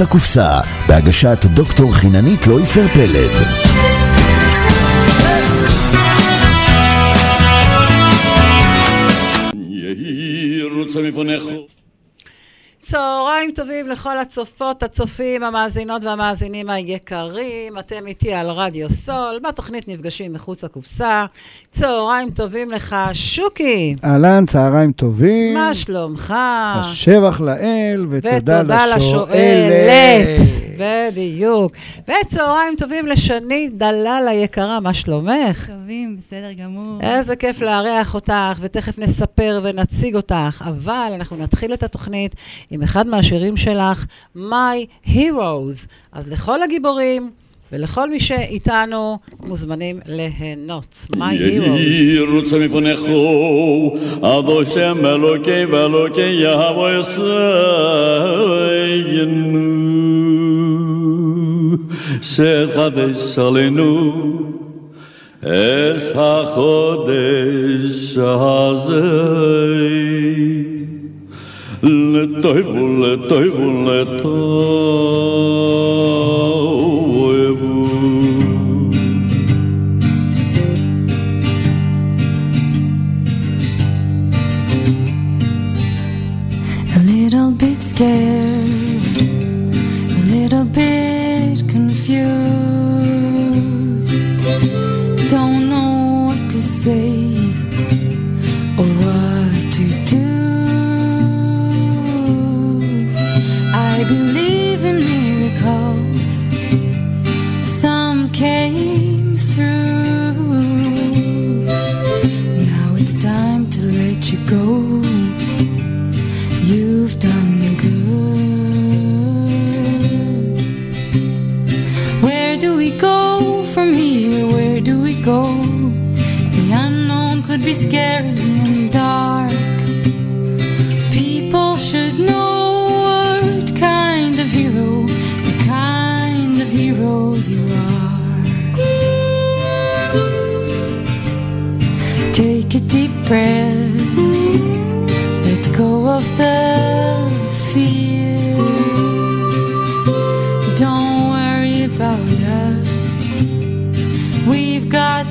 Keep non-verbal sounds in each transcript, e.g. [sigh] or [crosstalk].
לקופסה, בהגשת דוקטור חיננית לויפר פלד. יהי רוצה מפונך. צהריים טובים לכל הצופות, הצופים, המאזינות והמאזינים היקרים. אתם איתי על רדיו סול, בתוכנית נפגשים מחוץ לקופסה. צהריים טובים לך, שוקי. אהלן, צהריים טובים. מה שלומך? השבח לאל, ותודה ותודה לשואלת. לשואלת. בדיוק. וצהריים טובים לשני דלל היקרה, מה שלומך? טובים, בסדר גמור. איזה כיף לארח אותך, ותכף נספר ונציג אותך. אבל אנחנו נתחיל את התוכנית עם אחד מהשירים שלך, My Heroes. אז לכל הגיבורים ולכל מי שאיתנו מוזמנים ליהנות. My Heroes. יהי רוצה מפונך. עד השם אלוקי ואלוקי יהוו יסיינו. שתחדש עלינו את החודש הזה. לטוב ולטוב ולטוב. A little bit scared, do we go from here? Where do we go? The unknown could be scary and dark. People should know what kind of hero, the kind of hero you are. Take a deep breath.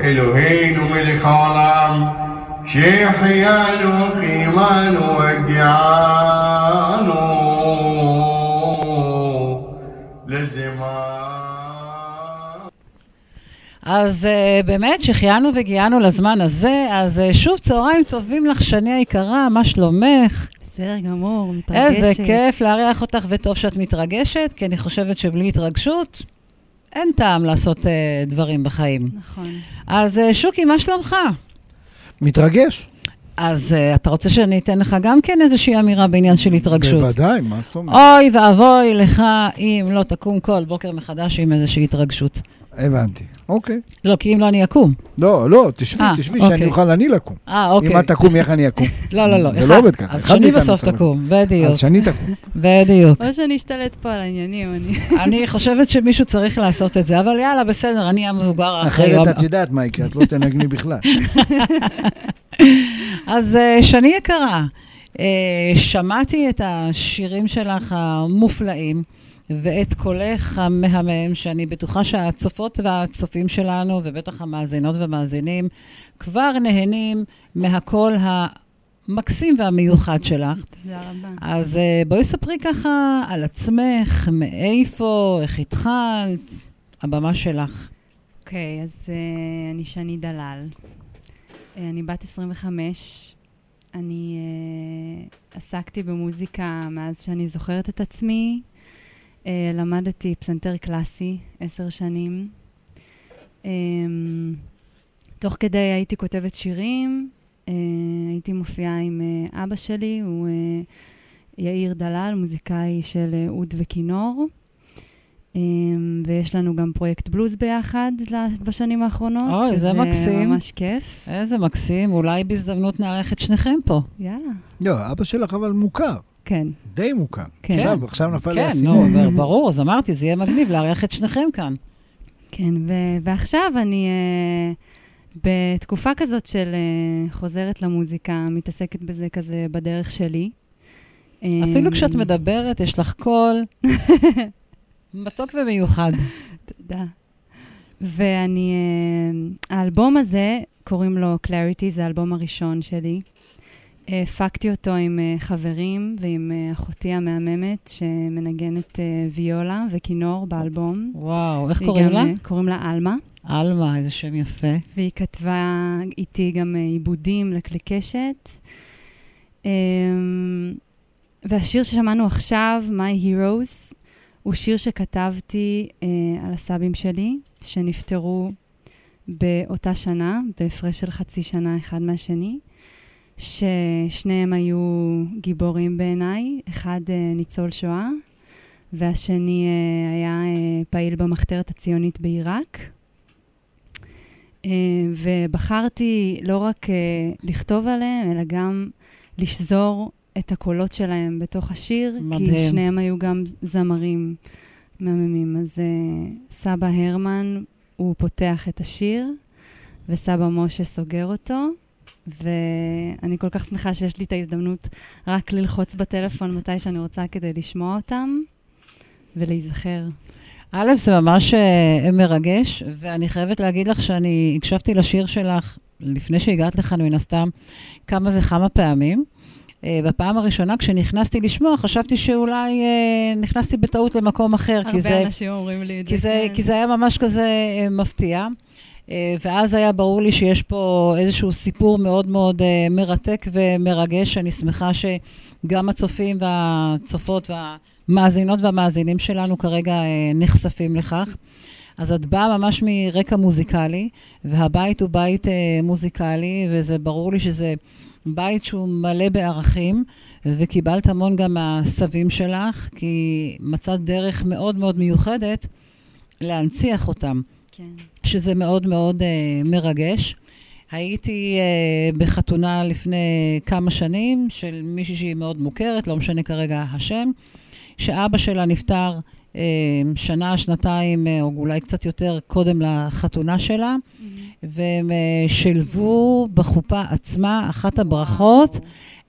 אלוהינו מלך העולם, שהחיינו, קיימנו, הגיענו לזמן. אז uh, באמת, שהחיינו והגיענו לזמן הזה, אז uh, שוב צהריים טובים לך, שני היקרה, מה שלומך? בסדר גמור, מתרגשת. איזה כיף לארח אותך, וטוב שאת מתרגשת, כי אני חושבת שבלי התרגשות, אין טעם לעשות uh, דברים בחיים. נכון. אז uh, שוקי, מה שלומך? מתרגש. אז אה, אתה רוצה שאני אתן לך גם כן איזושהי אמירה בעניין של התרגשות? בוודאי, מה זאת אומרת? אוי ואבוי לך אם לא תקום כל בוקר מחדש עם איזושהי התרגשות. הבנתי. אוקיי. לא, כי אם לא אני אקום. לא, לא, תשבי, אה, תשבי, אוקיי. שאני אוכל אני לקום. אה, אוקיי. אם את תקומי, איך אני אקום? [laughs] לא, לא, לא. זה אחד. לא עובד ככה. אז שני בסוף תקום, בדיוק. אז שאני תקום. [laughs] בדיוק. או שאני אשתלט פה על העניינים, אני... [laughs] אני חושבת שמישהו צריך לעשות את זה, אבל יאללה, בסדר, אני המבוגר האחראי. אחרת את יודעת מה יקרה, את לא תנגני בכלל. אז אה, שני יקרה, אה, שמעתי את השירים שלך המופלאים ואת קולך המהמם, שאני בטוחה שהצופות והצופים שלנו, ובטח המאזינות והמאזינים, כבר נהנים מהקול המקסים והמיוחד שלך. תודה רבה. אז אה, בואי ספרי ככה על עצמך, מאיפה, איך התחלת, הבמה שלך. אוקיי, אז uh, אני שני דלל. Uh, אני בת 25. אני uh, עסקתי במוזיקה מאז שאני זוכרת את עצמי. Uh, למדתי פסנתר קלאסי עשר שנים. Um, תוך כדי הייתי כותבת שירים, uh, הייתי מופיעה עם uh, אבא שלי, הוא uh, יאיר דלל, מוזיקאי של uh, אוד וכינור. Um, ויש לנו גם פרויקט בלוז ביחד בשנים האחרונות. אוי, זה מקסים. שזה ממש כיף. איזה מקסים, אולי בהזדמנות נארח את שניכם פה. יאללה. לא, אבא שלך אבל מוכר, כן. די מוכר. כן. עכשיו, עכשיו נפל לי כן, האסימון. נו, ברור, אז אמרתי, זה יהיה מגניב לארח את שניכם כאן. כן, ו- ועכשיו אני uh, בתקופה כזאת של uh, חוזרת למוזיקה, מתעסקת בזה כזה בדרך שלי. אפילו אמ, כשאת מדברת, יש לך קול [laughs] מתוק ומיוחד. תודה. ואני, אה, האלבום הזה, קוראים לו Clarity, זה האלבום הראשון שלי. אה, הפקתי אותו עם אה, חברים ועם אה, אחותי המהממת, שמנגנת ויולה וכינור באלבום. וואו, איך קוראים גם, לה? קוראים לה עלמה, עלמה, איזה שם יפה. והיא כתבה איתי גם עיבודים לכלי קשת. אה, והשיר ששמענו עכשיו, My Heroes, הוא שיר שכתבתי על הסבים שלי, שנפטרו באותה שנה, בהפרש של חצי שנה אחד מהשני, ששניהם היו גיבורים בעיניי, אחד אה, ניצול שואה, והשני אה, היה אה, פעיל במחתרת הציונית בעיראק. ובחרתי לא רק לכתוב עליהם, אלא גם לשזור את הקולות שלהם בתוך השיר, כי מדהים. שניהם היו גם זמרים מהממים. אז סבא הרמן, הוא פותח את השיר, וסבא משה סוגר אותו, ואני כל כך שמחה שיש לי את ההזדמנות רק ללחוץ בטלפון מתי שאני רוצה כדי לשמוע אותם ולהיזכר. א', זה ממש אה, מרגש, ואני חייבת להגיד לך שאני הקשבתי לשיר שלך לפני שהגעת לכאן, מן הסתם, כמה וכמה פעמים. אה, בפעם הראשונה, כשנכנסתי לשמוע, חשבתי שאולי אה, נכנסתי בטעות למקום אחר, כי זה... הרבה אנשים אומרים לי את זה. כן. כי זה היה ממש כזה אה, מפתיע. אה, ואז היה ברור לי שיש פה איזשהו סיפור מאוד מאוד אה, מרתק ומרגש. אני שמחה שגם הצופים והצופות והמאזינות והמאזינים שלנו כרגע אה, נחשפים לכך. אז את באה ממש מרקע מוזיקלי, והבית הוא בית מוזיקלי, וזה ברור לי שזה בית שהוא מלא בערכים, וקיבלת המון גם מהסבים שלך, כי מצאת דרך מאוד מאוד מיוחדת להנציח אותם, כן. שזה מאוד מאוד אה, מרגש. הייתי אה, בחתונה לפני כמה שנים של מישהי שהיא מאוד מוכרת, לא משנה כרגע השם, שאבא שלה נפטר אה, שנה, שנתיים, אה, או אולי קצת יותר קודם לחתונה שלה, והם אה, שילבו בחופה עצמה, אחת הברכות,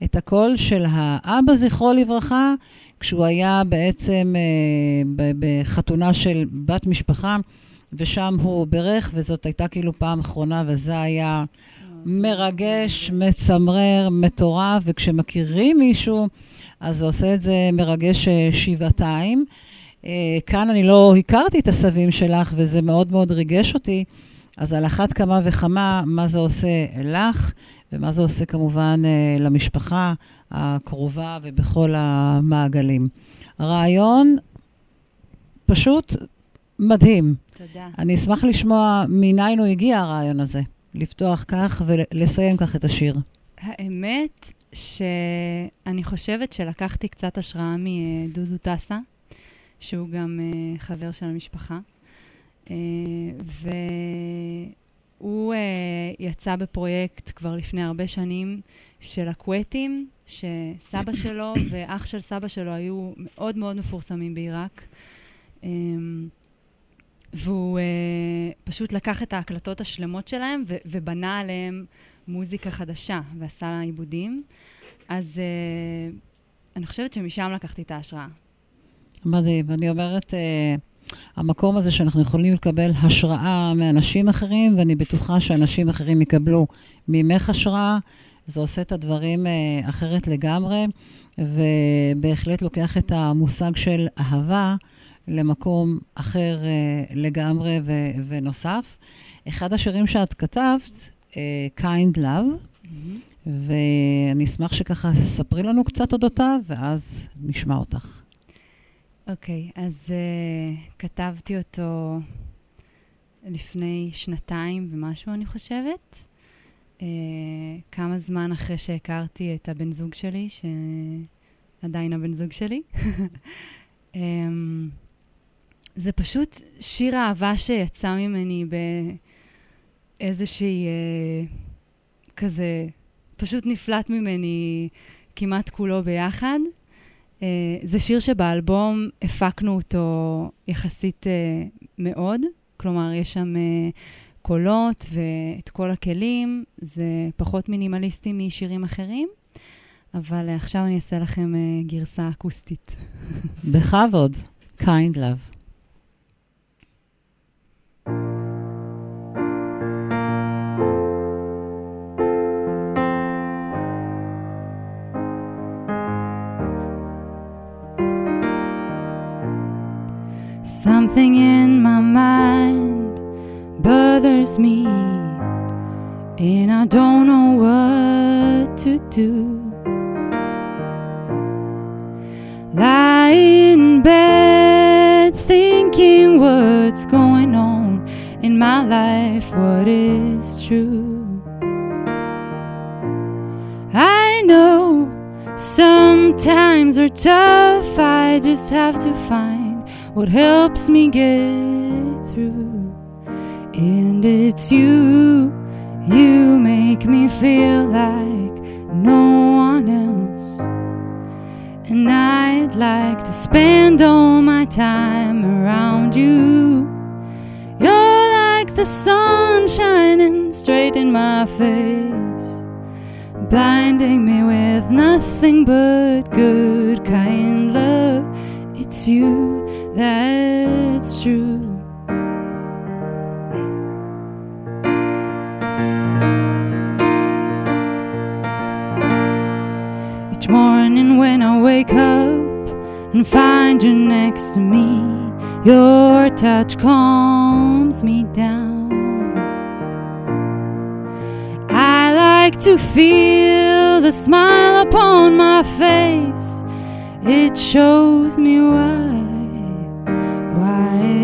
את הקול של האבא, זכרו לברכה, כשהוא היה בעצם אה, בחתונה של בת משפחה, ושם הוא בירך, וזאת הייתה כאילו פעם אחרונה, וזה היה מרגש, מצמרר, מטורף, וכשמכירים מישהו, אז זה עושה את זה מרגש אה, שבעתיים. אה, כאן אני לא הכרתי את הסבים שלך, וזה מאוד מאוד ריגש אותי. אז על אחת כמה וכמה, מה זה עושה לך, ומה זה עושה כמובן אה, למשפחה הקרובה ובכל המעגלים. הרעיון פשוט מדהים. תודה. אני אשמח לשמוע מניין הוא הגיע הרעיון הזה, לפתוח כך ולסיים כך את השיר. האמת שאני חושבת שלקחתי קצת השראה מדודו טסה, שהוא גם אה, חבר של המשפחה. אה, והוא אה, יצא בפרויקט כבר לפני הרבה שנים של הקווטים, שסבא שלו ואח של סבא שלו היו מאוד מאוד מפורסמים בעיראק. והוא אה, פשוט לקח את ההקלטות השלמות שלהם ו- ובנה עליהם מוזיקה חדשה ועשה לה עיבודים. אז אה, אני חושבת שמשם לקחתי את ההשראה. מדהים. אני אומרת, אה, המקום הזה שאנחנו יכולים לקבל השראה מאנשים אחרים, ואני בטוחה שאנשים אחרים יקבלו ממך השראה, זה עושה את הדברים אה, אחרת לגמרי, ובהחלט לוקח את המושג של אהבה למקום אחר אה, לגמרי ו- ונוסף. אחד השירים שאת כתבת, אה, Kind Love, ואני אשמח שככה תספרי לנו קצת אודותיו, ואז נשמע אותך. אוקיי, אז uh, כתבתי אותו לפני שנתיים ומשהו, אני חושבת. Uh, כמה זמן אחרי שהכרתי את הבן זוג שלי, שעדיין הבן זוג שלי. um, [laughs] זה פשוט שיר אהבה שיצא ממני באיזושהי uh, כזה, פשוט נפלט ממני כמעט כולו ביחד. Uh, זה שיר שבאלבום הפקנו אותו יחסית uh, מאוד, כלומר, יש שם uh, קולות ואת כל הכלים, זה פחות מינימליסטי משירים אחרים, אבל uh, עכשיו אני אעשה לכם uh, גרסה אקוסטית. בכבוד, Kind Love. Something in my mind bothers me, and I don't know what to do. Lie in bed thinking what's going on in my life, what is true. I know sometimes are tough, I just have to find what helps me get through. And it's you, you make me feel like no one else. And I'd like to spend all my time around you. You're like the sun shining straight in my face, blinding me with nothing but good kind love. It's you that's true. Each morning when I wake up and find you next to me, your touch calms me down. I like to feel the smile upon my face, it shows me why.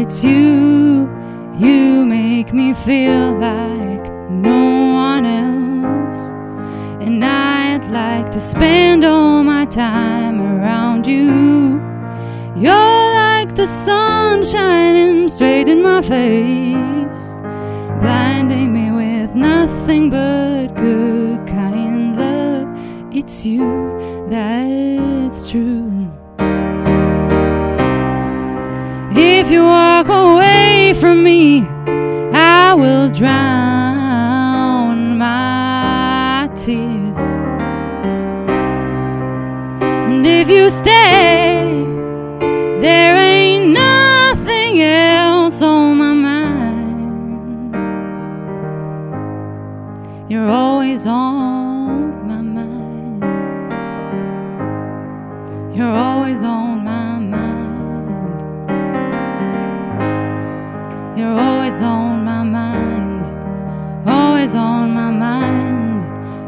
It's you, you make me feel like no one else. And I'd like to spend all my time around you. You're like the sun shining straight in my face, blinding me with nothing but good kind love. It's you, me, I will drown my tears. And if you stay, there ain't nothing else on my mind. You're always on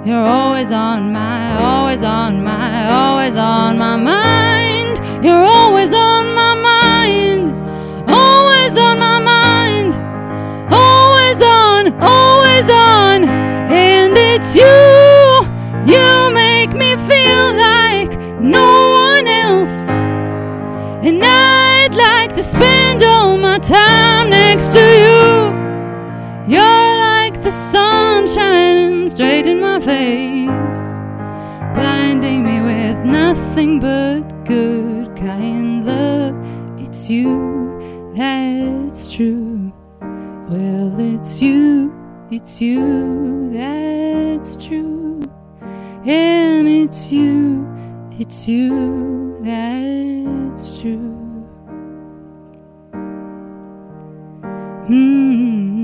You're always on my, always on my, always on my mind. You're always on my mind, always on my mind, always on, always on. And it's you, you make me feel like no one else. And I'd like to spend all my time next to you. You're like the sunshine straight in my face, blinding me with nothing but good kind love. It's you, that's true. Well, it's you, it's you, that's true. And it's you, it's you, that's true. Hmm.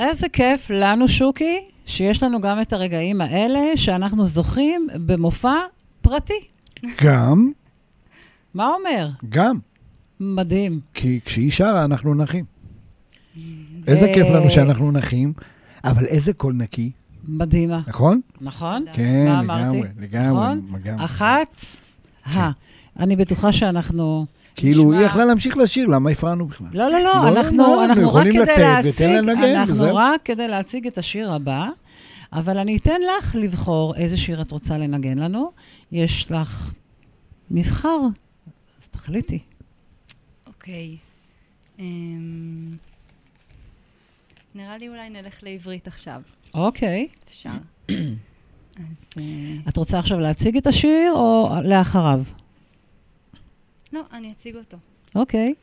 איזה כיף לנו, שוקי, שיש לנו גם את הרגעים האלה שאנחנו זוכים במופע פרטי. גם, מה אומר? גם. מדהים. כי כשהיא שרה, אנחנו נחים. איזה כיף לנו שאנחנו נחים, אבל איזה קול נקי, מדהימה. נכון? נכון? כן? לגמרי, לגמרי. נכון? אחת, ה. אני בטוחה שאנחנו... כאילו, נשמע- היא יכלה להמשיך לשיר, למה הפרענו בכלל? לא, לא, לא, לא, אנחנו, לא, אנחנו רק כדי להציג, אנחנו. רק כדי להציג את השיר הבא, אבל אני אתן לך לבחור איזה שיר את רוצה לנגן לנו. יש לך מבחר, אז תחליטי. אוקיי. אמ, נראה לי אולי נלך לעברית עכשיו. אוקיי. אפשר. [coughs] אז... אה, את רוצה עכשיו להציג את השיר או לאחריו? לא, אני אציג אותו. אוקיי.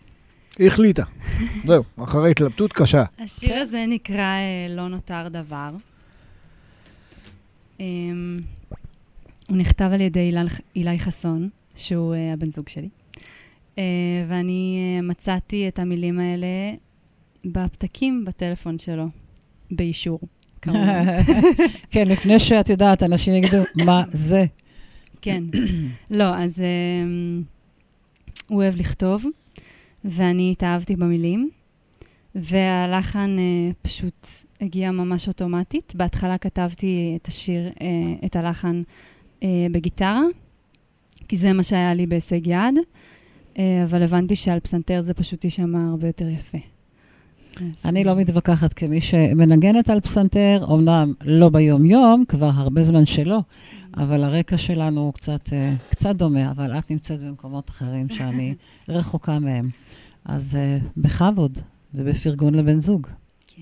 היא החליטה. [laughs] זהו, אחרי התלבטות קשה. השיר הזה נקרא אה, לא נותר דבר. אמ, הוא נכתב על ידי אילי- חסון, שהוא אה, הבן זוג שלי. אה, ואני מצאתי את המילים האלה בפתקים בטלפון שלו, באישור, כמובן. [laughs] כן, לפני שאת יודעת, אנשים יגידו, מה זה? כן. לא, אז um, הוא אוהב לכתוב, ואני התאהבתי במילים, והלחן uh, פשוט הגיע ממש אוטומטית. בהתחלה כתבתי את השיר, uh, את הלחן uh, בגיטרה, כי זה מה שהיה לי בהישג יד, uh, אבל הבנתי שעל פסנתר זה פשוט יישמע הרבה יותר יפה. אני לא מתווכחת כמי שמנגנת על פסנתר, אמנם לא ביום-יום, כבר הרבה זמן שלא, אבל הרקע שלנו הוא קצת, אה, קצת דומה, אבל את נמצאת במקומות אחרים שאני [laughs] רחוקה מהם. אז אה, בכבוד, ובפרגון לבן זוג. כן.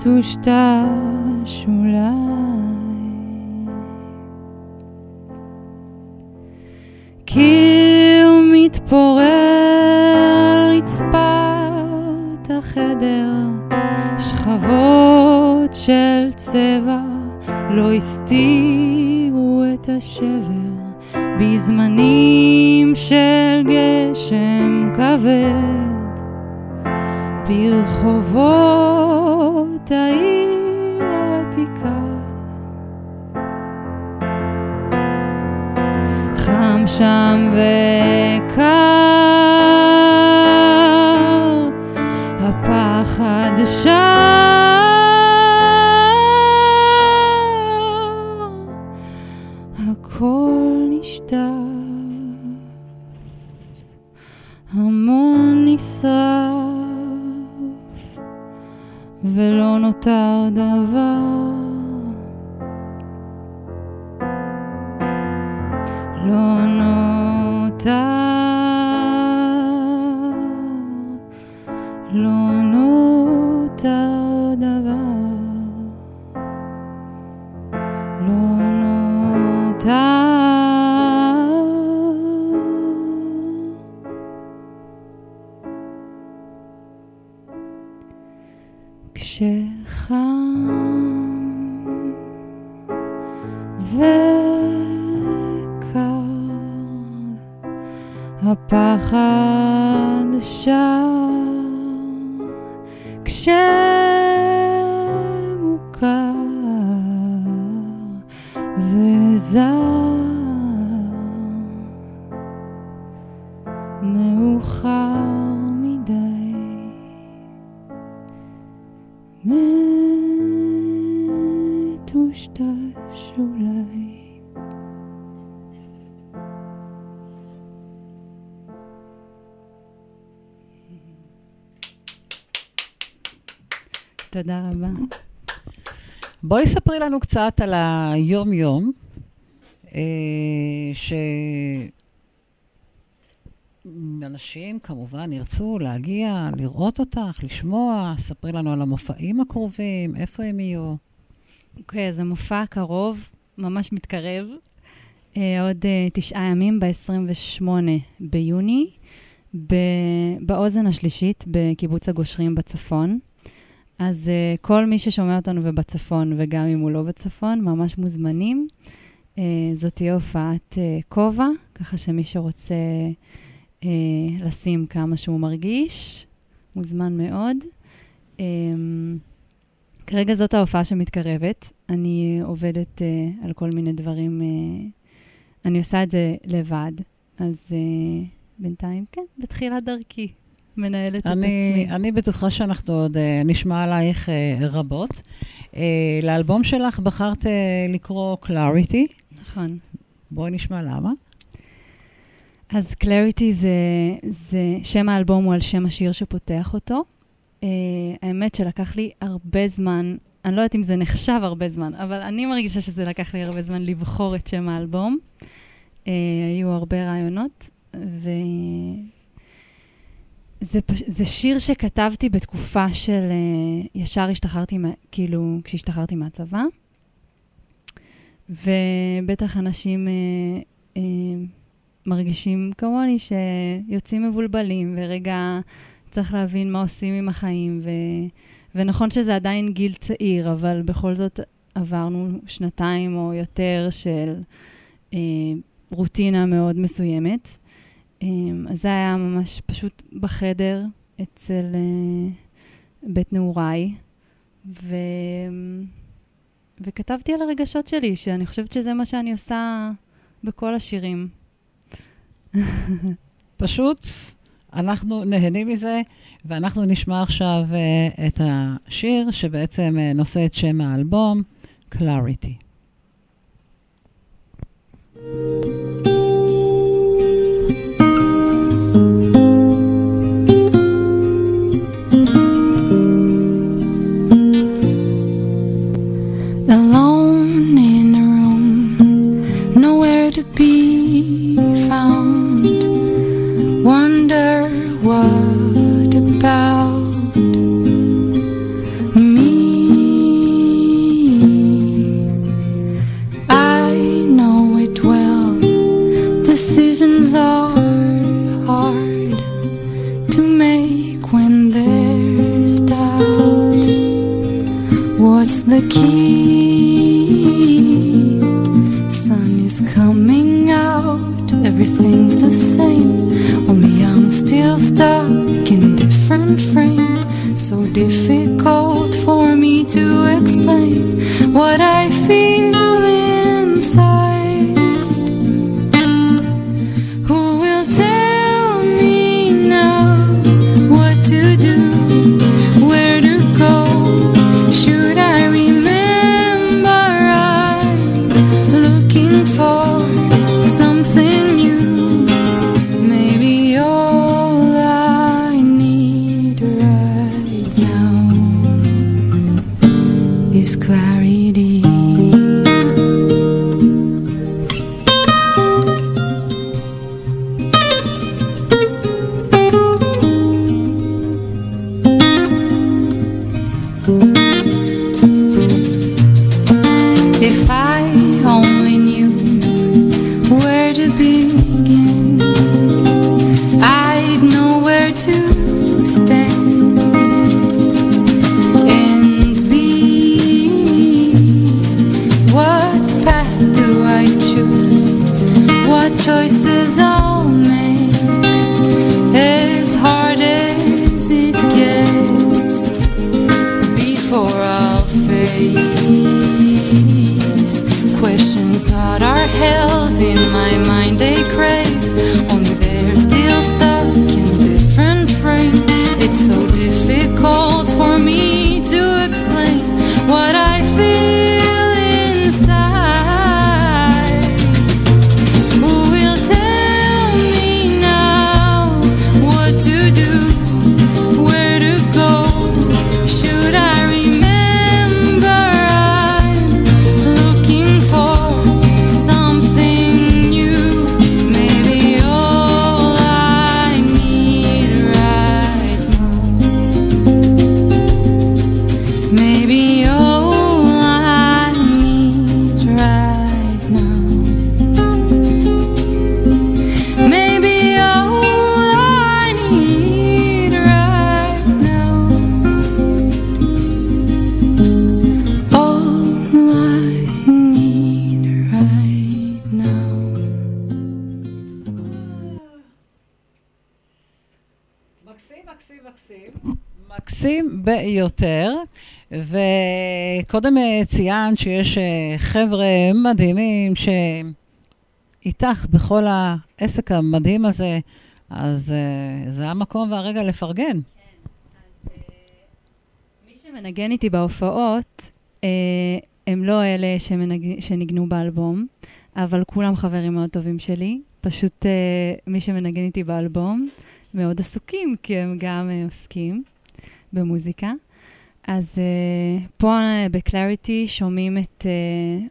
מטושטש אולי קיר מתפורר רצפת החדר שכבות של צבע לא הסתירו את השבר. בזמנים של גשם כבד ברחובות העיר העתיקה. חם שם וקר, לנו קצת על היום-יום, אה, שאנשים כמובן ירצו להגיע, לראות אותך, לשמוע, ספרי לנו על המופעים הקרובים, איפה הם יהיו. אוקיי, אז המופע הקרוב ממש מתקרב. אה, עוד אה, תשעה ימים, ב-28 ביוני, באוזן השלישית בקיבוץ הגושרים בצפון. אז uh, כל מי ששומע אותנו ובצפון, וגם אם הוא לא בצפון, ממש מוזמנים. Uh, זאת תהיה הופעת uh, כובע, ככה שמי שרוצה uh, לשים כמה שהוא מרגיש, מוזמן מאוד. Um, כרגע זאת ההופעה שמתקרבת. אני עובדת uh, על כל מיני דברים, uh, אני עושה את זה לבד, אז uh, בינתיים, כן, בתחילת דרכי. מנהלת את עצמי. אני בטוחה שאנחנו עוד uh, נשמע עלייך uh, רבות. Uh, לאלבום שלך בחרת uh, לקרוא Clarity. נכון. בואי נשמע למה. אז Clarity זה, זה, שם האלבום הוא על שם השיר שפותח אותו. Uh, האמת שלקח לי הרבה זמן, אני לא יודעת אם זה נחשב הרבה זמן, אבל אני מרגישה שזה לקח לי הרבה זמן לבחור את שם האלבום. Uh, היו הרבה רעיונות, ו... זה. זה שיר שכתבתי בתקופה של uh, ישר השתחררתי. כאילו, כשהשתחררתי מהצבא, ובטח אנשים uh, uh, מרגישים כמוני שיוצאים מבולבלים, ורגע צריך להבין מה עושים עם החיים, ו... ונכון שזה עדיין גיל צעיר, אבל בכל זאת עברנו שנתיים או יותר של uh, רוטינה מאוד מסוימת. אמ, אז זה היה ממש פשוט בחדר אצל uh, בית נעוריי, ו... וכתבתי על הרגשות שלי, שאני חושבת שזה מה שאני עושה בכל השירים. [laughs] פשוט, אנחנו נהנים מזה, ואנחנו נשמע עכשיו uh, את השיר שבעצם uh, נושא את שם האלבום, Clarity. Alone the key? Sun is coming out, everything's the same. Only I'm still stuck in a different frame. So difficult for me to explain what I feel וקודם אה, ציינת שיש אה, חבר'ה מדהימים שאיתך בכל העסק המדהים הזה, אז אה, זה המקום והרגע לפרגן. מי שמנגן איתי בהופעות, אה, הם לא אלה שמנג... שניגנו באלבום, אבל כולם חברים מאוד טובים שלי. פשוט אה, מי שמנגן איתי באלבום מאוד עסוקים, כי הם גם אה, עוסקים במוזיקה. אז אה, פה אה, בקלריטי שומעים את אה,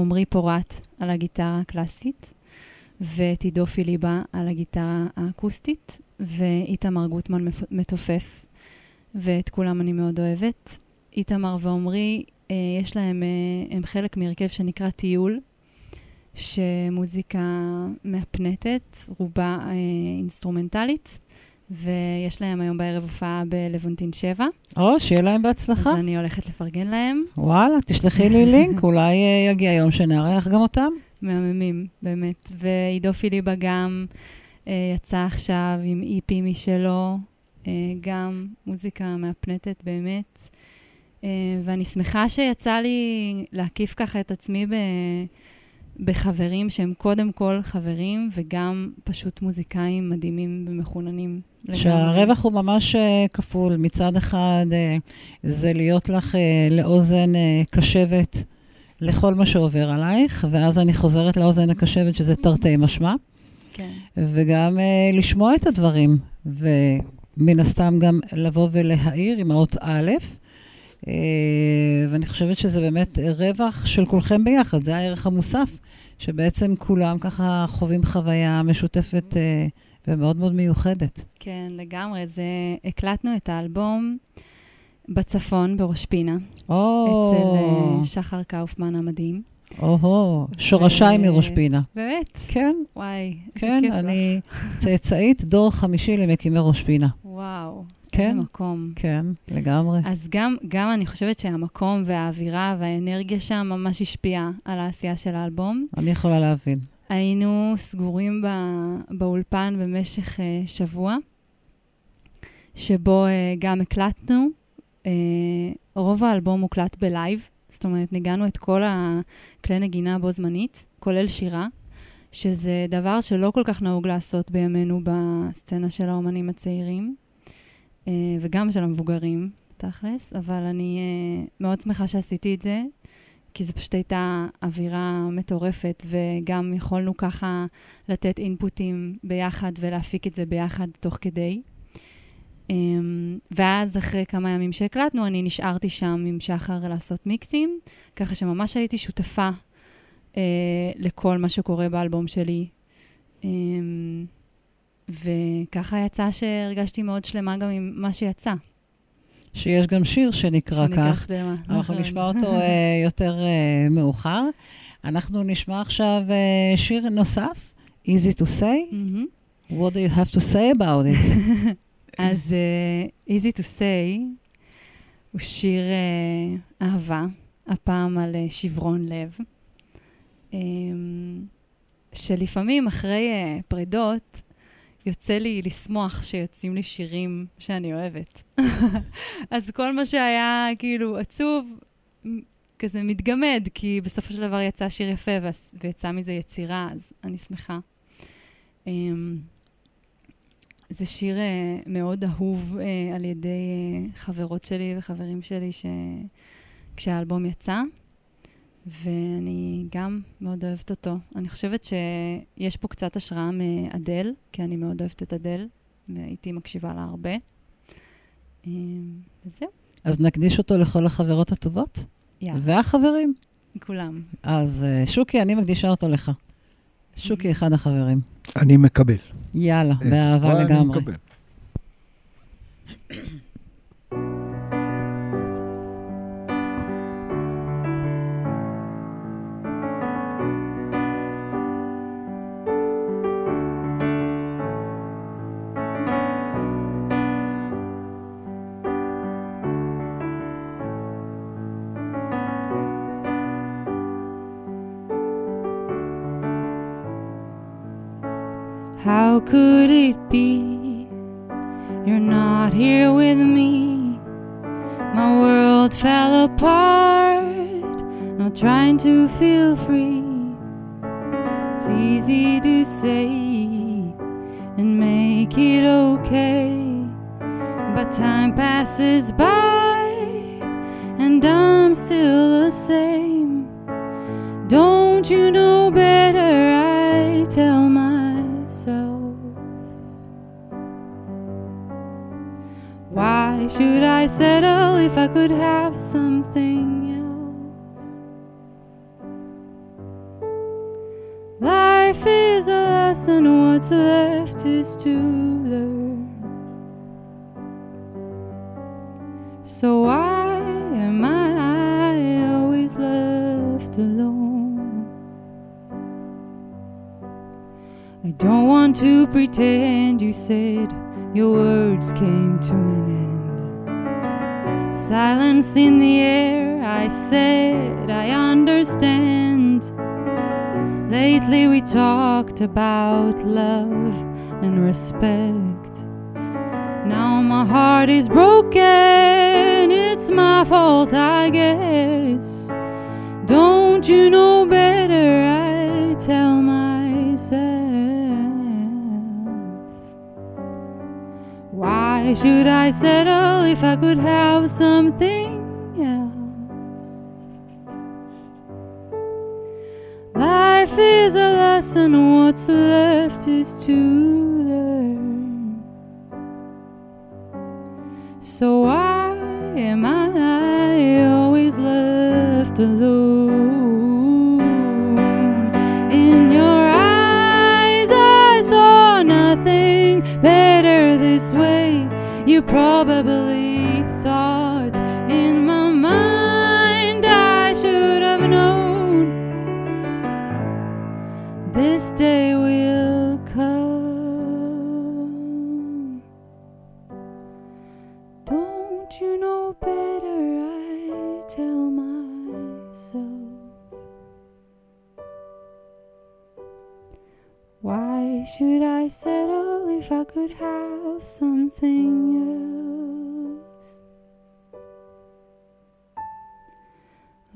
עמרי פורט על הגיטרה הקלאסית, ואת עידו פיליבה על הגיטרה האקוסטית, ואיתמר גוטמן מתופף, ואת כולם אני מאוד אוהבת. איתמר ועמרי, אה, יש להם, אה, הם חלק מהרכב שנקרא טיול, שמוזיקה מהפנטת, רובה אה, אינסטרומנטלית, ויש להם היום בערב הופעה בלבונטין 7, או, שיהיה להם אז בהצלחה. אני הולכת לפרגן להם. וואלה, תשלחי לי לינק, [laughs] אולי אה, יגיע יום שנארח גם אותם. מהממים, באמת. ועידו פיליבה גם אה, יצא עכשיו עם EP משלו, אה, גם מוזיקה מהפנטת באמת. אה, ואני שמחה שיצא לי להקיף ככה את עצמי ב, בחברים שהם קודם כל חברים, וגם פשוט מוזיקאים מדהימים ומחוננים. שהרווח הוא ממש אה, כפול. מצד אחד, אה, זה להיות לך אה, לאוזן קשבת לכל מה שעובר עלייך, ואז אני חוזרת לאוזן הקשבת, שזה תרתי משמע, כן. וגם אה, לשמוע את הדברים, ומן הסתם גם לבוא ולהעיר עם האות א', ואני חושבת שזה באמת רווח של כולכם ביחד, זה הערך המוסף, שבעצם כולם ככה חווים חוויה משותפת אה, ומאוד מאוד מיוחדת. כן, לגמרי. זה, הקלטנו את האלבום בצפון, בראש פינה, או, אצל אה, שחר קאופמן המדהים. או-הו, שורשיי מראש פינה. באמת? כן, וואי, כן. אני [laughs] צאצאית דור חמישי למקימי ראש פינה. כן? מקום. כן, לגמרי. אז גם, גם אני חושבת שהמקום והאווירה והאנרגיה שם ממש השפיעה על העשייה של האלבום. אני יכולה להבין. היינו סגורים ב, באולפן במשך uh, שבוע, שבו uh, גם הקלטנו. Uh, רוב האלבום הוקלט בלייב, זאת אומרת, ניגענו את כל הכלי נגינה בו זמנית, כולל שירה, שזה דבר שלא כל כך נהוג לעשות בימינו בסצנה של האומנים הצעירים, וגם של המבוגרים, תכלס, אבל אני uh, מאוד שמחה שעשיתי את זה, כי זו פשוט הייתה אווירה מטורפת, וגם יכולנו ככה לתת אינפוטים ביחד ולהפיק את זה ביחד תוך כדי. Um, ואז אחרי כמה ימים שהקלטנו, אני נשארתי שם עם שחר לעשות מיקסים, ככה שממש הייתי שותפה uh, לכל מה שקורה באלבום שלי. Um, וככה יצא שהרגשתי מאוד שלמה גם עם מה שיצא. שיש גם שיר שנקרא שנקרא כך. שלמה. אנחנו נכון. נשמע אותו [laughs] אה, יותר אה, מאוחר. אנחנו נשמע עכשיו אה, שיר נוסף, Easy to say. מהמם. What do you have to say about it? [laughs] אז uh, Easy to say הוא שיר uh, אהבה, הפעם על uh, שברון לב, um, שלפעמים אחרי uh, פרידות, יוצא לי לשמוח שיוצאים לי שירים שאני אוהבת. [laughs] אז כל מה שהיה כאילו עצוב, כזה מתגמד, כי בסופו של דבר יצא שיר יפה ויצא מזה יצירה, אז אני שמחה. Um, זה שיר uh, מאוד אהוב uh, על ידי uh, חברות שלי וחברים שלי ש... כשהאלבום יצא, ואני גם מאוד אוהבת אותו. אני חושבת שיש פה קצת השראה מאדל, כי אני מאוד אוהבת את אדל, והייתי מקשיבה לה הרבה. אה, וזהו, אז נקדיש אותו לכל החברות הטובות יאללה, והחברים. כולם. אז אה, שוקי, אני מקדישה אותו לך. שוקי, אחד החברים. אני מקבל. יאללה, איזה באהבה וואי, אני לגמרי. מקבל. How could it be you're not here with me? My world fell apart, not trying to feel free. It's easy to say and make it okay, but time passes by and I'm still the same. I settle oh, if I could have something else? Life is a lesson, what's left is to learn. So why am I always left alone? I don't want to pretend you said your words came to an end. Silence in the air, I said I understand. Lately we talked about love and respect. Now my heart is broken, it's my fault, I guess. Don't you know better? I tell myself. Why should I settle if I could have something else? Life is a lesson, what's left is to learn. So why am I always left alone? Probably thought in my mind I should have known. This day will should I settle if I could have something else?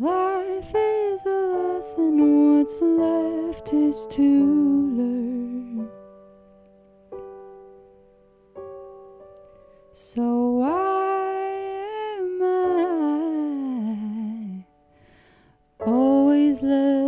Life is a lesson, what's left is to learn. So why am I always left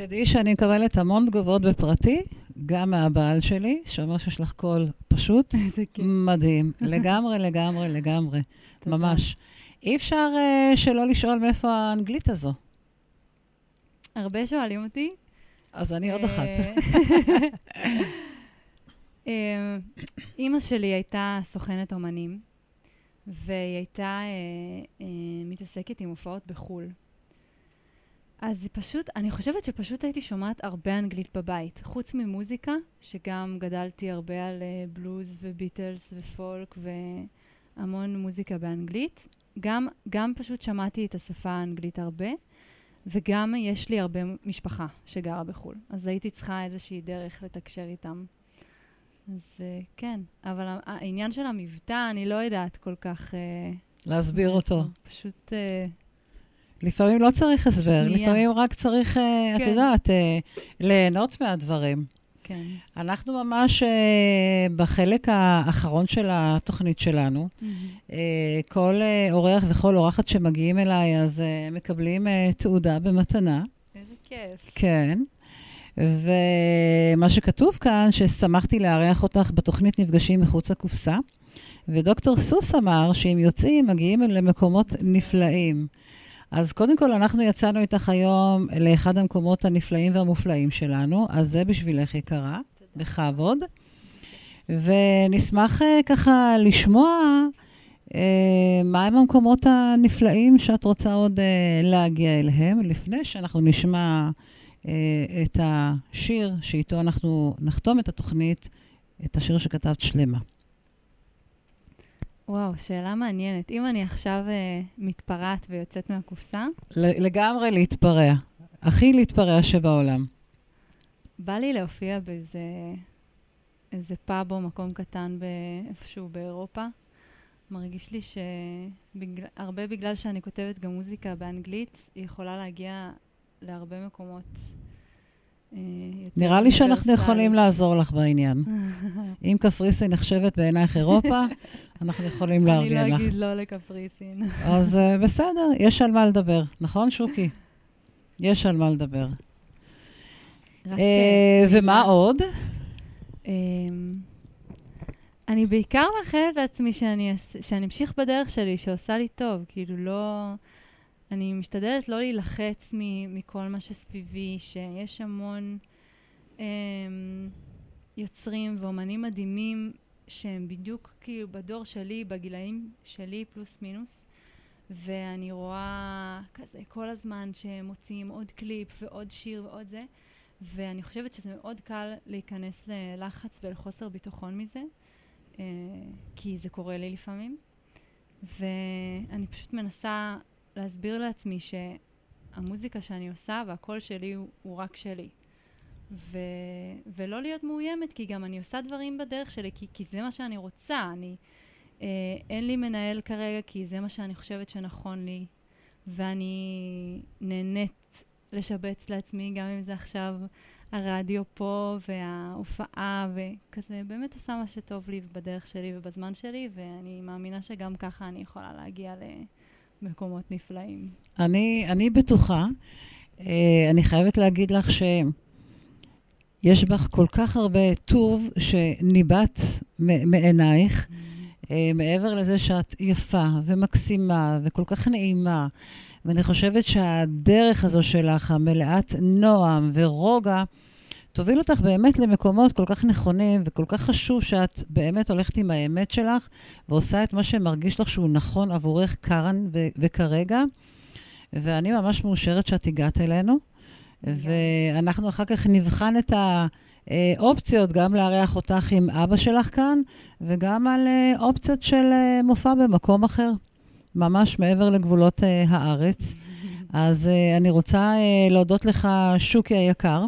שתדעי שאני מקבלת המון תגובות בפרטי, גם מהבעל שלי, שאומר שיש לך קול פשוט. [laughs] מדהים. [laughs] לגמרי, לגמרי, לגמרי. ממש. אי אפשר uh, שלא לשאול מאיפה האנגלית הזו. הרבה שואלים אותי. אז אני עוד אחת. [laughs] אה, אימא שלי הייתה סוכנת אומנים, והיא הייתה אה, אה, מתעסקת עם הופעות בחו"ל. אז פשוט, אני חושבת שפשוט הייתי שומעת הרבה אנגלית בבית. חוץ ממוזיקה, שגם גדלתי הרבה על אה, בלוז וביטלס ופולק והמון מוזיקה באנגלית. גם, גם פשוט שמעתי את השפה האנגלית הרבה, וגם יש לי הרבה משפחה שגרה בחו"ל. אז הייתי צריכה איזושהי דרך לתקשר איתם. אז אה, כן, אבל העניין של המבטא, אני לא יודעת כל כך... אה, להסביר אותו. פשוט... אה, לפעמים לא צריך הסבר, שנייה. לפעמים רק צריך, אה, את כן. יודעת, אה, ליהנות מהדברים. כן. אנחנו ממש אה, בחלק האחרון של התוכנית שלנו. אה, כל אורח וכל אורחת שמגיעים אליי, אז מקבלים תעודה במתנה. איזה כיף. כן. ומה שכתוב כאן, ששמחתי לארח אותך בתוכנית נפגשים מחוץ לקופסה, ודוקטור סוס אמר שאם יוצאים, מגיעים למקומות נפלאים. אז קודם כל, אנחנו יצאנו איתך היום לאחד המקומות הנפלאים והמופלאים שלנו, אז זה בשבילך יקרה, בכבוד. ונשמח אה, ככה לשמוע אה, מהם המקומות הנפלאים שאת רוצה עוד אה, להגיע אליהם, לפני שאנחנו נשמע אה, את השיר שאיתו אנחנו נחתום את התוכנית, את השיר שכתבת שלמה. וואו, שאלה מעניינת. אם אני עכשיו אה, מתפרעת ויוצאת מהקופסה, לגמרי להתפרע. הכי להתפרע שבעולם. בא לי להופיע באיזה איזה פאב או מקום קטן איפשהו באירופה. מרגיש לי שהרבה בגלל שאני כותבת גם מוזיקה באנגלית, היא יכולה להגיע להרבה מקומות. אה, נראה לי שאנחנו. יכולים לעזור לך בעניין. [laughs] אם קפריסין נחשבת בעינייך אירופה, [laughs] אנחנו יכולים אני לארגן לא לך. אגיד לא לקפריסין. אז אה, בסדר, יש על מה לדבר. נכון, שוקי? יש על מה לדבר. אה, ומה. עוד? אמ, אני בעיקר מאחלת לעצמי שאני, שאני אמשיך בדרך שלי, שעושה לי טוב. כאילו, לא... אני משתדלת לא להילחץ מ- מכל מה שסביבי, שיש המון אמ, יוצרים ואומנים מדהימים שהם בדיוק כאילו בדור שלי, בגילאים שלי, פלוס מינוס. ואני רואה כזה כל הזמן שהם מוציאים עוד קליפ ועוד שיר ועוד זה. ואני חושבת שזה מאוד קל להיכנס ללחץ ולחוסר ביטחון מזה, אה, כי זה קורה לי לפעמים. ואני פשוט מנסה להסביר לעצמי שהמוזיקה שאני עושה והקול שלי הוא, הוא רק שלי. ו, ולא להיות מאוימת, כי גם אני עושה דברים בדרך שלי, כי, כי זה מה שאני רוצה. אני, אה, אין לי מנהל כרגע, כי זה מה שאני חושבת שנכון לי, ואני נהנית לשבץ לעצמי, גם אם זה עכשיו הרדיו פה וההופעה, וכזה באמת עושה מה שטוב לי בדרך שלי ובזמן שלי, ואני מאמינה שגם ככה אני יכולה להגיע למקומות נפלאים. אני, אני בטוחה. אה, אני חייבת להגיד לך שיש בך כל כך הרבה טוב שניבט מעינייך. אה, מעבר לזה שאת יפה ומקסימה וכל כך נעימה, ואני חושבת שהדרך הזו שלך, המלאת נועם ורוגע, תוביל אותך באמת למקומות כל כך נכונים, וכל כך חשוב שאת באמת הולכת עם האמת שלך, ועושה את מה שמרגיש לך שהוא נכון עבורך כאן וכרגע. ואני ממש מאושרת שאת הגעת אלינו, ואנחנו אחר כך נבחן את האופציות, גם לארח אותך עם אבא שלך כאן, וגם על אה, אופציות של אה, מופע במקום אחר, ממש מעבר לגבולות אה, הארץ. אז אני רוצה להודות לך, שוקי היקר,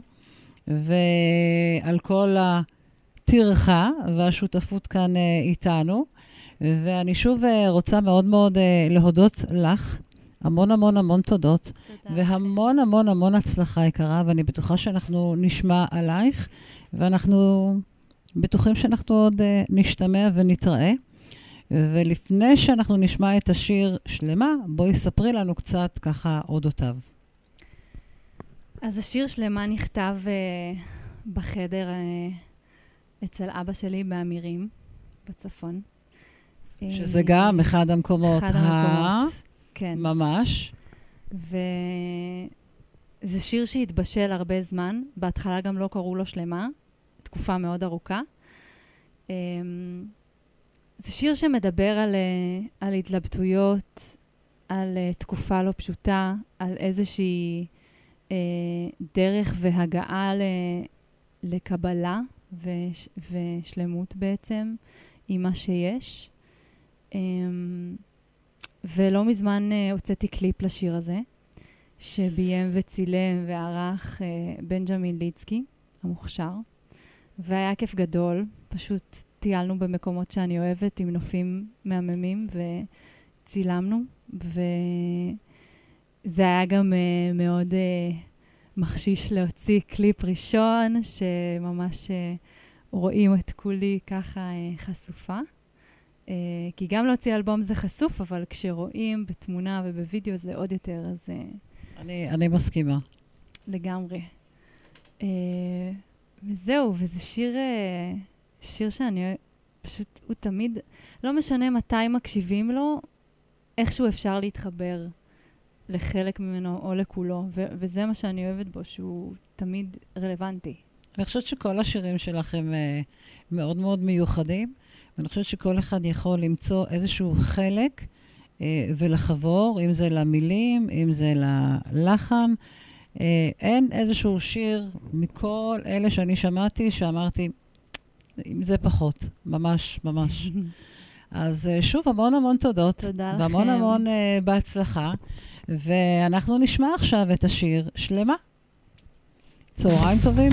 ועל כל הטרחה והשותפות כאן איתנו. ואני שוב רוצה מאוד מאוד להודות לך. המון המון המון תודות, תודה. והמון המון המון הצלחה יקרה, ואני בטוחה שאנחנו נשמע עלייך, ואנחנו בטוחים שאנחנו עוד uh, נשתמע ונתראה. ולפני שאנחנו נשמע את השיר שלמה, בואי ספרי לנו קצת ככה אודותיו. אז השיר שלמה נכתב uh, בחדר uh, אצל אבא שלי באמירים, בצפון. שזה גם אחד המקומות, אחד ה- המקומות. כן. ממש. וזה שיר שהתבשל הרבה זמן, בהתחלה גם לא קראו לו שלמה, תקופה מאוד ארוכה. אמ, זה שיר שמדבר על, אה, על התלבטויות, על אה, תקופה לא פשוטה, על איזושהי אה, דרך והגעה ל, לקבלה וש, ושלמות בעצם עם מה שיש. אה, ולא מזמן אה, הוצאתי קליפ לשיר הזה, שביים וצילם וערך אה, בנג'מין ליצקי, המוכשר. והיה כיף גדול, פשוט טיילנו במקומות שאני אוהבת עם נופים מהממים וצילמנו, וזה היה גם uh, מאוד uh, מחשיש להוציא קליפ ראשון, שממש uh, רואים את כולי ככה uh, חשופה. Uh, כי גם להוציא אלבום זה חשוף, אבל כשרואים בתמונה ובווידאו זה עוד יותר, אז uh, אני, אני מסכימה. לגמרי. Uh, וזהו, וזה שיר, אה, שיר שאני פשוט, הוא תמיד, לא משנה מתי מקשיבים לו, איכשהו אפשר להתחבר לחלק ממנו או לכולו, ו- וזה מה שאני אוהבת בו, שהוא תמיד רלוונטי. אני חושבת שכל השירים שלך הם אה, מאוד מאוד מיוחדים, ואני חושבת שכל אחד יכול למצוא איזשהו חלק אה, ולחבור, אם זה למילים, אם זה ללחן. אה, אין איזשהו שיר מכל אלה שאני שמעתי, שאמרתי, עם זה פחות, ממש, ממש. [laughs] אז אה, שוב, המון המון תודות. תודה והמון לכם. המון אה, בהצלחה. ואנחנו נשמע עכשיו את השיר שלמה. צהריים טובים.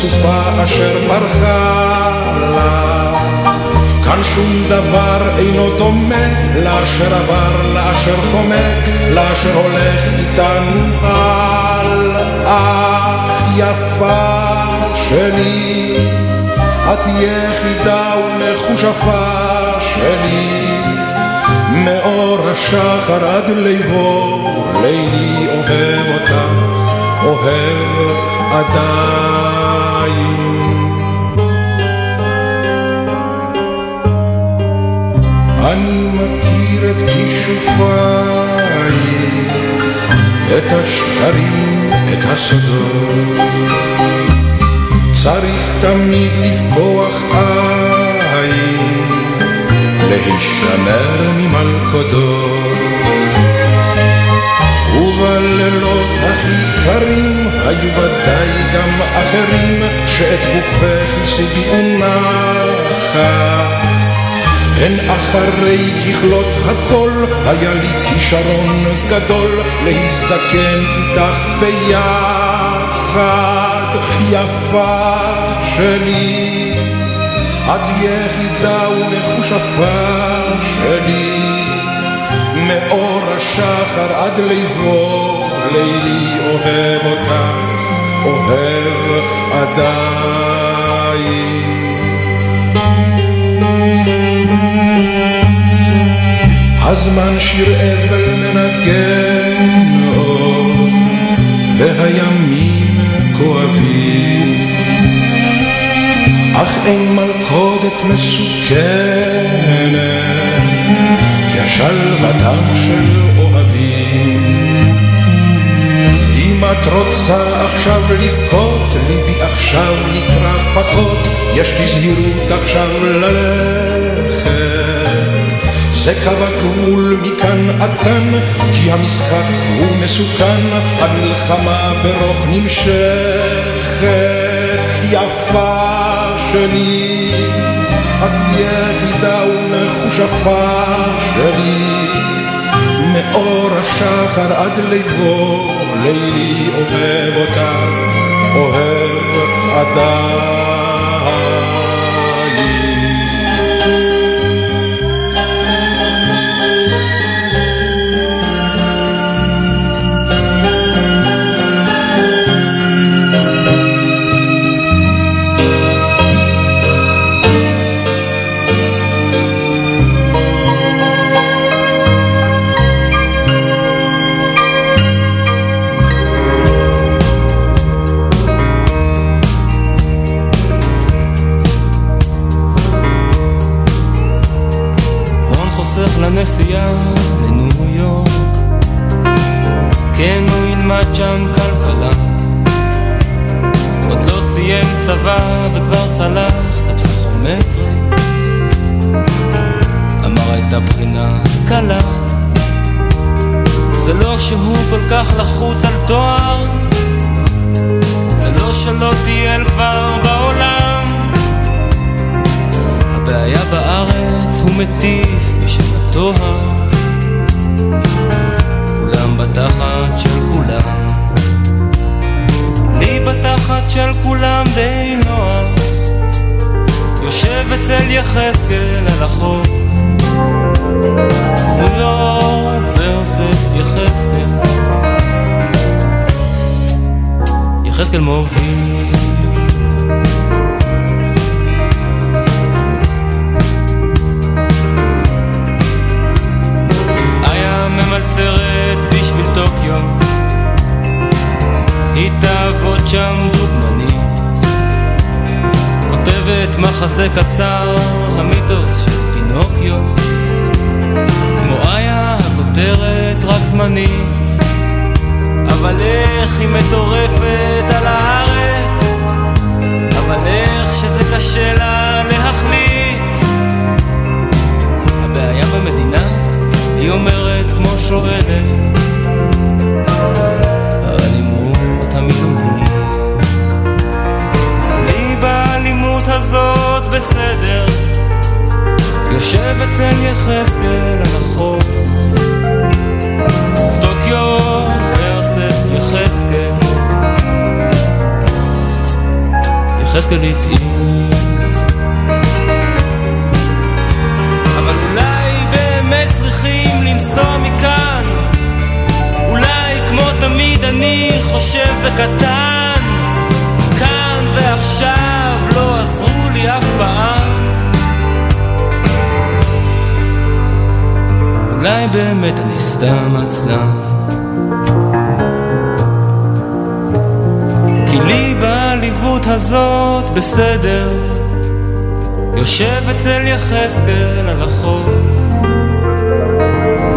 סופה אשר ברחה לה. כאן שום דבר אינו דומה לאשר עבר, לאשר חומק, לאשר הולך איתנו הלאה. יפה שלי, את יחידה ומחושפה שלי, מאור השחר עד ליבו, לילי אוהב אותך, אוהב עדיין. מכיר את כישופייך, את השקרים, את הסודות. צריך תמיד לפקוח עין, להישמר ממלכודות. ובלילות הכי קרים היו ודאי גם אחרים שאת גופך השיגו נחת. הן אחרי ככלות הכל, היה לי כישרון גדול להזדקן איתך ביחד, יפה שלי. את יחידה ומחושפה שלי, מאור השחר עד ליבו, לילי אוהב אותך, אוהב עדיין. הזמן שיר אבל מנגן עוד, והימים כואבים. אך אין מלכודת מסוכנת כשלוותם של אוהבים. אם את רוצה עכשיו לבכות, ליבי עכשיו נקרא פחות, יש בזהירות עכשיו ללכת. זה קו הגבול מכאן עד כאן, כי המשחק הוא מסוכן, המלחמה ברוך נמשכת, יפה שלי, את יחידה ומכושפה שלי, מאור השחר עד ליבו, לילי אוהב אותך, אוהב עדיין. מחזה קצר המיתוס של פינוקיו. כמו איה הכותרת רק זמנית. אבל איך היא מטורפת על הארץ? אבל איך שזה קשה לה להחליט? הבעיה במדינה היא אומרת כמו שואלת בסדר. יושב אצל יחזקאל על החוף. טוקיו ורסס יחזקאל. יחזקאל תמיד אני חושב בקטן. כאן ועכשיו לא עזרו לי אף פעם. אולי באמת אני סתם עצלן. כי לי בעליבות הזאת בסדר. יושב אצל יחזקאל על החוף.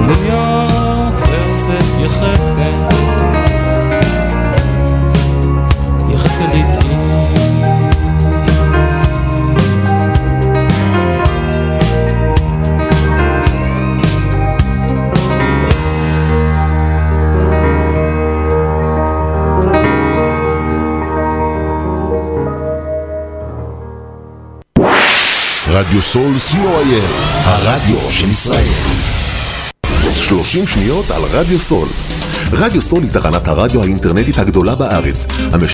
ניו יורק ורסס יחזקאל. יחזקאל התאיז רדיו סול co.il, הרדיו של ישראל. 30 שניות על רדיו סול. רדיו סול היא תחנת הרדיו האינטרנטית הגדולה בארץ,